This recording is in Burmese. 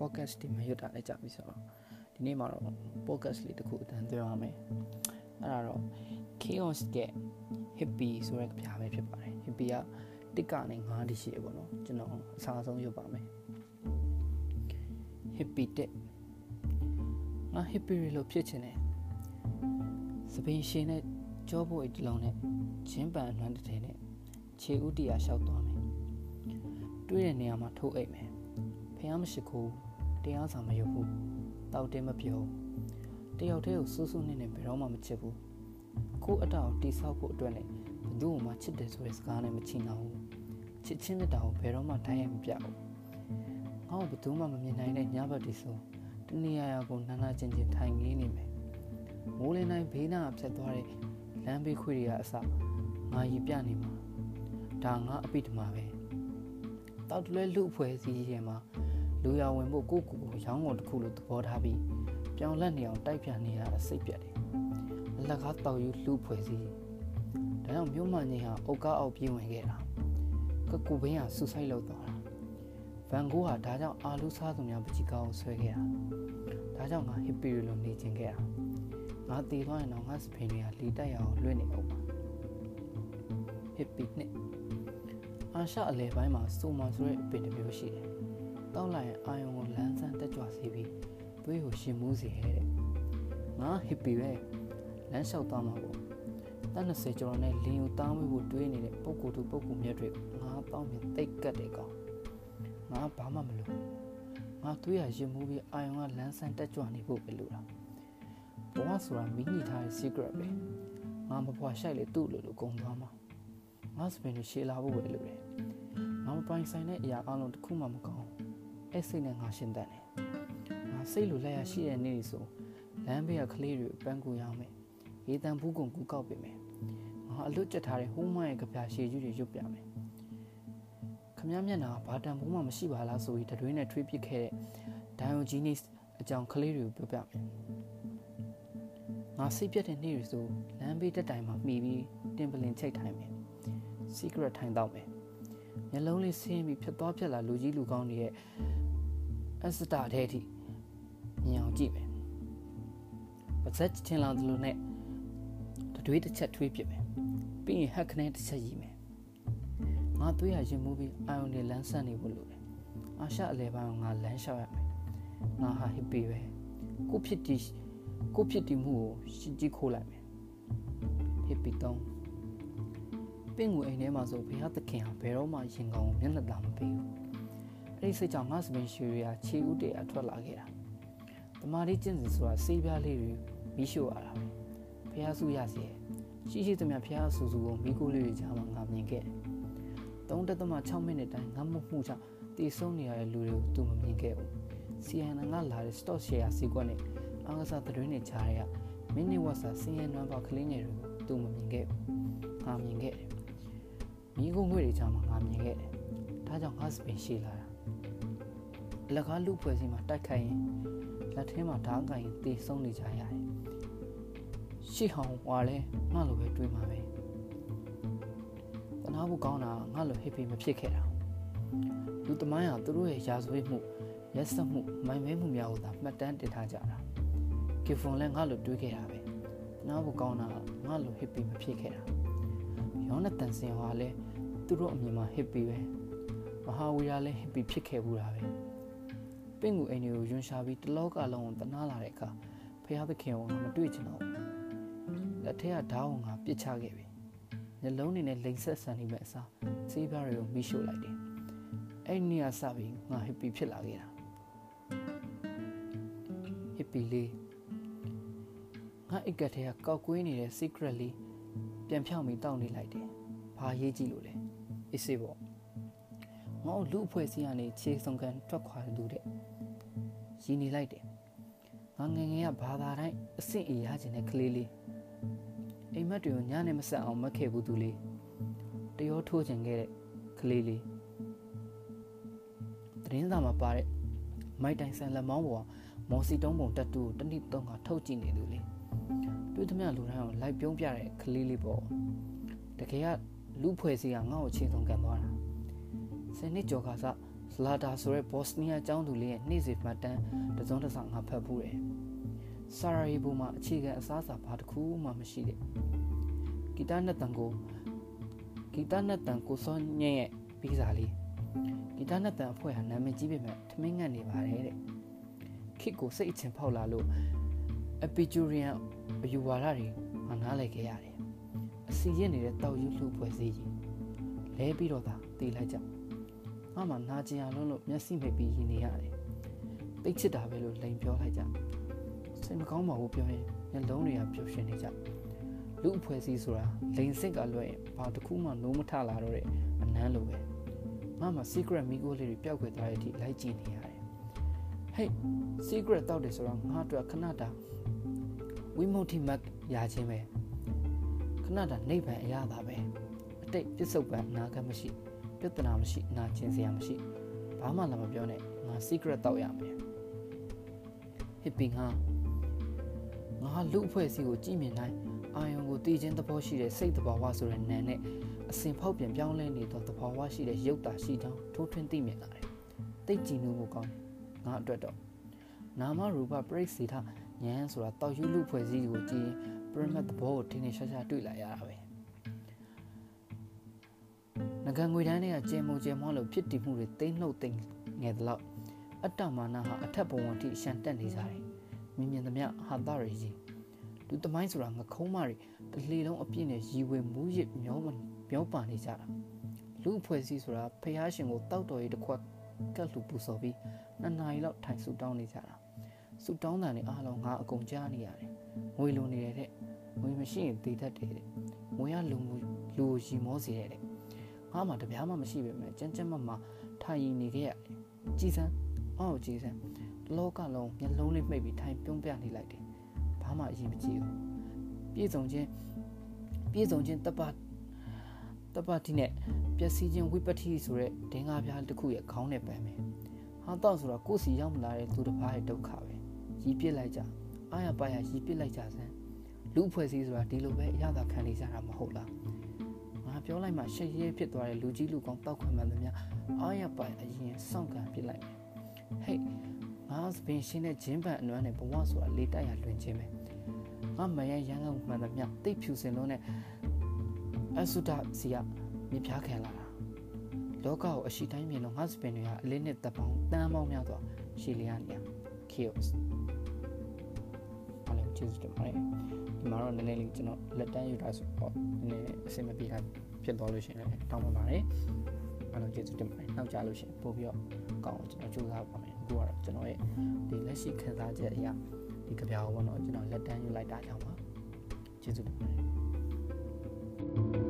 podcast ဒီမှာရွတ်တာလည်းကြာပြီဆိုတော့ဒီနေ့မှာတော့ podcast လေးတစ်ခုအတန်းသွင်းရမယ်အဲ့ဒါတော့ chaos ရဲ့ hippie ဆိုတဲ့ကြပြပဲဖြစ်ပါတယ် hippie ကတစ်ကနေ9တိရှိတယ်ပေါ့နော်ကျွန်တော်အစားဆုံးရွတ်ပါမယ် hippie တက်ငါ hippie လို့ဖြစ်ချင်တယ်စပင်ရှင်နဲ့ကြောဖို့အတလုံးနဲ့ချင်းပန်အနှမ်းတစ်ထည်နဲ့ခြေဥတရားလျှောက်သွားမယ်တွေးတဲ့နေရာမှာထိုးအိတ်မယ်ဖះမရှိခိုး တရားစာမရုပ်ဘူးတောက်တင်းမပြုံးတယောက်တည်းကိုစူးစူးနဲ့နဲ့ဘယ်တော့မှမချစ်ဘူးကိုအတောက်တိဆောက်ဖို့အတွက်လည်းဘသူ့မှချစ်တယ်ဆိုတဲ့စကားနဲ့မချင်တော့ဘူးချစ်ချင်းမြတ်တာကိုဘယ်တော့မှတိုင်းရမပြဘူးငါ့ကိုဘသူမှမမြင်နိုင်တဲ့ညဘက်ဒီဆိုတနေရာရာကိုနာနာကျင်ကျင်ထိုင်ငေးနေမယ်မိုးလင်းတိုင်းဘေးနားဖြတ်သွားတဲ့လမ်းဘေးခွေတွေကအစငါရီပြနေမှာဒါငါအပိဓမာပဲတောက်တလဲလူအဖွဲ့အစည်းရဲ့မှာ လူရဝင်ဖို့ကိုကိုကိုရောင်းကုန်တစ်ခုလို့သဘောထားပြီးပြောင်းလဲနေအောင်တိုက်ပြနေရတာစိတ်ပြတ်တယ်အလက်ကားတောက်ယူလူဖွဲ့စည်းဒါကြောင့်မြို့မငိန်ဟာအုတ်ကားအောက်ပြေးဝင်ခဲ့တာကကူဘင်းဟာဆူဆိုက်လောက်သွားတာဗန်ဂိုးဟာဒါကြောင့်အာလူစားသူများပကြီးကောင်းဆွဲခဲ့တာဒါကြောင့်ငါဟစ်ပီရီလိုနေခြင်းခဲ့တာငါတည်သွားရင်တော့ငါစပင်တွေကလီတိုက်ရအောင်လွှင့်နေအောင်ပါဟစ်ပီနဲ့အာရှအလဲပိုင်းမှာစူမာဆိုတဲ့အပင်တစ်မျိုးရှိတယ် တောက်လိုက်ရင်အာယုံကိုလန်းဆန်းတက်ကြွစေပြီးသွေးကိုရှင်မူးစေတဲ့ငါဟစ်ပီပဲလမ်းလျှောက်သွားမှာပေါ့တန်း20ကျော်နဲ့လင်းကိုတောင်းဝေးဖို့တွေးနေတဲ့ပုံကိုယ်သူပုံကိုမြတ်တွေငါတောင်းမြင်တိတ်ကတ်တယ်ကောင်ငါဘာမှမလုပ်ငါသွေးရရင်မူးပြီးအာယုံကလန်းဆန်းတက်ကြွနေဖို့ပဲလို့တာဘဝဆိုတာမိညီထားတဲ့ secret ပဲငါမဖွာရှိုက်လေသူ့လိုလိုကုံသွားမှာငါစပင်ကိုရှေးလာဖို့ပဲလို့တယ်ငါမပိုင်ဆိုင်တဲ့အရာအလုံးတစ်ခုမှမကောင်း အဲ့စိတ်နဲ့ငါရှင်းတတ်တယ်ငါစိတ်လိုလက်ရရှိတဲ့နေ့ဆိုလမ်းဘေးကကလေးတွေပန်းကူရအောင်မယ်ရေတံဘူးကုံကူကောက်ပေးမယ်ငါအလွတ်ကျက်ထားတဲ့ဟိုးမရဲ့ကြပြရှည်ကြီးတွေရွတ်ပြမယ်ခမည်းမျက်နှာဘာတန်ဘူးမှမရှိပါလားဆိုပြီးတတွေးနဲ့ထွေးပစ်ခဲ့တဲ့ဒိုင်ယိုဂျီနီစ်အကြောင်းကလေးတွေကိုပြောပြမယ်ငါစိတ်ပြတ်တဲ့နေ့တွေဆိုလမ်းဘေးတက်တိုင်မှာမှီပြီးတင်ပလင်ချိတ်ထိုင်မယ် secret ထိုင်တော့မယ် မျက်လုံးလေးဆင်းပြီးဖြတ်သွားဖြတ်လာလူကြီးလူကောင်းတွေရဲ့အစတာတဲ့အထိမြင်အောင်ကြည့်မယ်ပါဇက်ထင်လောင်သလိုနဲ့တတွေးတစ်ချက်ထွေးပြစ်မယ်ပြီးရင်ဟက်ခနဲ့တစ်ချက်ရီမယ်ငါသွေးရရင်မှုပြီးအာယုန်တွေလန်းဆန်းနေဖို့လိုတယ်အာရှအလဲပိုင်းကငါလမ်းလျှောက်ရမယ်ငါဟာဟစ်ပီပဲကိုဖြစ်တီကိုဖြစ်တီမှုကိုရှင်းကြည့်ခိုးလိုက်မယ်ဟစ်ပီ တော့ပင့်ကိုအိမ်ထဲမှာဆိုဘုရားသခင်ဟာဘယ်တော့မှရင်ကောင်းမျက်နှာသာမပေးဘူးအဲ့ဒီစိတ်ကြောင့်ငါစပင်ရှူရီယာခြေဥတည်းအထွက်လာခဲ့တာတမာလေးကျင့်စဉ်ဆိုတာစေးပြားလေးတွေမိရှို့ရတာပဲဘုရားစုရစီရှိရှိသမျှဘုရားဆူဆူကိုမိကိုလေးတွေကြားမှာငါမြင်ခဲ့တယ်3.6မိနစ်တိုင်းငါမှုမှုကြောင့်တည်ဆုံးနေရတဲ့လူတွေကိုသူမမြင်ခဲ့ဘူး CNN ကလာတဲ့ stock share စီကွက်နဲ့အားကစားသတင်းတွေကြားရမိနစ်ဝက်စာစင်းရဲနွမ်းပါကလေးငယ်တွေကိုသူမမြင်ခဲ့ဘူးငါမြင်ခဲ့တယ် မိကုန်းခွေတွေကြားမှာငါမြင်ခဲ့တယ်ဒါကြောင့်ငါစပင်ရှိလာတာလက်ကားလူဖွဲ့စီမှာတိုက်ခိုက်ရင်လက်ထဲမှာဓာတ်ကင်တေဆုံးနေကြရတယ်ရှေ့ဟောင်းဝါလဲငါလိုပဲတွေးမှာပဲတနာဖို့ကောင်းတာငါလိုဟိပီမဖြစ်ခဲ့တာလူသမိုင်းဟာသူတို့ရဲ့ရာဇဝတ်မှုရက်စက်မှုမိုင်မဲမှုများကိုသာမှတ်တမ်းတင်ထားကြတာကီဖွန်လည်းငါလိုတွေးခဲ့တာပဲတနာဖို့ကောင်းတာငါလိုဟိပီမဖြစ်ခဲ့တာယောနသန်စင်ဟာလည်း သူတို့အမြင်မှာဟိပီပဲမဟာဝီယာလည်းဟိပီဖြစ်ခဲ့ဘူးတာပဲပင့်ကူအိမ်တွေကိုယွန်ရှာပြီးတလောကလုံးကိုတနာလာတဲ့အခါဖះသခင်ကိုမတွေ့ချင်တော့ဘူးလက်ထက်ကဓာတ်ဝင်ကပြစ်ချခဲ့ပြီညလုံးနေနဲ့လိန်ဆက်ဆန်နေမဲ့အစားစေးပြားတွေကိုမိရှို့လိုက်တယ်အဲ့ဒီနေရာစပြီးငါဟစ်ပီဖြစ်လာခဲ့တာဟစ်ပီလေးငါအိတ်ကထဲကကောက်ကွေးနေတဲ့ secret လေးပြန်ဖြောင်းပြီးတောက်နေလိုက်တယ်ဘာရေးကြည့်လို့လဲ အေးစေးပေါ့ငါ့လူအဖွဲ့စည်းကနေခြေစုံကန်ထွက်ခွာလူတဲ့ရည်နေလိုက်တယ်ငါငငယ်ကဘာသာတိုင်းအဆင့်အရခြင်းတဲ့ကလေးလေးအိမ်မက်တွေကိုညနေမဆက်အောင်မက်ခဲ့ဘူးသူလေးတရောထိုးခြင်းခဲ့တဲ့ကလေးလေးသတင်းစာမှာပါတဲ့မိုက်တိုင်ဆန်လက်မောင်းပေါ်မော်စီတုံးပုံတက်တူကိုတနည်းသုံးကထုတ်ကြည့်နေသူလေတွေ့သမျှလူတိုင်းကိုလိုက်ပြုံးပြတဲ့ကလေးလေးပေါ့တကယ်က လူဖွဲ့စည်းကငါ့ကိုချင်းဆုံးကန်သွားတာဆယ်နှစ်ကျော်ကစစလာတာဆိုတဲ့ဘော့စနီးယားကျောင်းသူလေးရဲ့နေ့စဉ်မှတ်တမ်းတစုံတစ်စောင်ငါဖတ်ဖူးတယ်ဆာရာယေဗိုမှာအခြေခံအစားအစာဘာတစ်ခုမှမရှိတဲ့ဂီတနဲ့တန်ကိုဂီတနဲ့တန်ကိုစောညက်ရဲ့ပြီးစားလေးဂီတနဲ့တန်အဖွဲ့ဟာနာမည်ကြီးပေမဲ့ထမင်းငတ်နေပါတယ်တဲ့ခစ်ကိုစိတ်အချင်ဖောက်လာလို့ Epicurean အယူဝါဒတွေမနားလည်ခဲ့ရတယ် အစီရင်နေတဲ့တောက်ယူလှဖွဲ့စည်းကြီးလဲပြီးတော့သာတည်လိုက်ကြငါမှနာကျင်ရလုံးလို့မျက်စိမိတ်ပြီးရင်းနေရတယ်တိတ်ချစ်တာပဲလို့လိန်ပြောလိုက်ကြစိတ်မကောင်းပါဘူးပြောရင်မျက်လုံးတွေကပျော်ရွှင်နေကြလူအဖွဲ့စည်းဆိုတာလိန်စစ်ကလွှဲရင်ဘာတစ်ခုမှနိုးမထလာတော့တဲ့အနမ်းလိုပဲငါမှ secret မိကိုလေးတွေပျောက်ခွေသွားတဲ့အထိလိုက်ကြည့်နေရတယ်ဟေး secret တောက်တယ်ဆိုတော့ငါအတွက်ခဏတာဝိမု ക്തി မတ်ရခြင်းပဲ ခဏတာနိဗ္ဗာန်အရသာပဲအတိတ်ပြစ္ဆုတ်ပံအနာဂတ်မရှိပြဿနာမရှိနာကျင်စရာမရှိဘာမှလည်းမပြောနဲ့ငါ secret တောက်ရမယ်ဟစ်ပင်ဟာငါလူအဖွဲ့အစည်းကိုကြည့်မြင်တိုင်းအာယုံကိုတည်ခြင်းသဘောရှိတဲ့စိတ်တဘာဝဆိုတဲ့နာနဲ့အစဉ်ဖောက်ပြန်ပြောင်းလဲနေသောသဘာဝရှိတဲ့ရုပ်တာရှိကြောင်းထိုးထွင်းသိမြင်လာတယ်။တိတ်ကြည်နူးမှုကောင်းတယ်။ငါအတွက်တော့နာမရူပပရိစေထဉာဏ်ဆိုတာတောက်ယူလူဖွဲ့စည်းကိုကြည့်ပရမ တ်သဘောကိုထင်းထင်းရှားရှားတွေ့လာရတာပဲငကံငွေတန်းတွေကကျဲမုံကျဲမောလို့ဖြစ်တည်မှုတွေတိမ့်နှုတ်တိမ်ငယ်သလောက်အတ္တမာနဟာအထက်ဘဝအထိရှန်တက်နေကြတယ်မြင်မြင်သမျှဟာသရကြီးလူသမိုင်းဆိုတာငခုံးမတွေတလေလုံးအပြည့်နဲ့ရီဝေမူးရစ်မျောမျောပါနေကြတာလူအဖွဲ့အစည်းဆိုတာဖះရှင်ကိုတောက်တော်ရီတစ်ခွက်ကတ်လူပူစော်ပြီးနှစ်နာရီလောက်ထိုင်ဆူတောင်းနေကြတာဆူတောင်းတာနဲ့အားလုံးငါအကုန်ကြားနေရတယ်ငွေလိုနေတ ယ်တဲ့ငွေမရှိရင်တည်တတ်တယ်တဲ့ငွေရလူလူရီမောစေတယ်တဲ့ငါမှတပြားမှမရှိပဲမဲ့ကြမ်းကြမ်းမမထိုင်နေခဲ့ရတယ်ကြည်စမ်းအော်ကြည်စမ်းလောကလုံးမျက်လုံးလေးမှိတ်ပြီးထိုင်ပြုံးပြနေလိုက်တယ်ဘာမှအရင်မကြည့်ဘူးပြည့်စုံခြင်းပြည့်စုံခြင်းတပတ်တပတ်ဒီနဲ့ပျက်စီးခြင်းဝိပတိဆိုတဲ့ဒင်္ဂါပြားတစ်ခုရဲ့ခေါင်းနဲ့ပန်းမယ်ဟာတော့ဆိုတော့ကိုယ်စီရောက်မလာတဲ့သူတစ်ပါးရဲ့ဒုက္ခပဲရီးပစ်လိုက်ကြအာရပါရရီးပစ်လိုက်ကြစမ်း လူအဖွဲ့စည်းဆိုတာဒီလိုပဲအရသာခံနေကြတာမဟုတ်လားငါပြောလိုက်မှရှက်ရဲဖြစ်သွားတဲ့လူကြီးလူကောင်းတောက်ခွင့်မှန်သမျှအာရပါအရင်စောင့်ကန်ပစ်လိုက်ဟေးငါစပင်ရှင်းတဲ့ဂျင်းပန်အနွမ်းနဲ့ဘဝဆိုတာလေးတိုက်ရလွင်ခြင်းပဲငါမယရန်လုံးမှန်သမျှတိတ်ဖြူစင်လုံးနဲ့အဆုဒစီကမြပြားခံလာတာလောကကိုအရှိတိုင်းမြင်တော့ငါစပင်တွေကအလင်းနဲ့တပ်ပေါင်းတန်းပေါင်းများစွာရှည်လျားနေရ chaos အားလုံး ကျေးဇူးတင်ပါတယ်ဒီမှာတော့နည်းနည်းလေးကျွန်တော်လက်တန်းယူတာဆိုတော့နည်းနည်းအဆင်မပြေတာဖြစ်သွားလို့ရှိရင်လည်းတောင်းပန်ပါတယ်အားလုံးကျေးဇူးတင်ပါတယ်နောက်ကြလို့ရှိရင်ပို့ပြီးတော့ကောင်းအောင်ကျွန်တော်ကြိုးစားပါမယ်အခုကတော့ကျွန်တော်ရဲ့ဒီလက်ရှိခံစားချက်အရာဒီကြပြာဘောတော့ကျွန်တော်လက်တန်းယူလိုက်တာကြောင့်ပါကျေးဇူးတင်ပါတယ်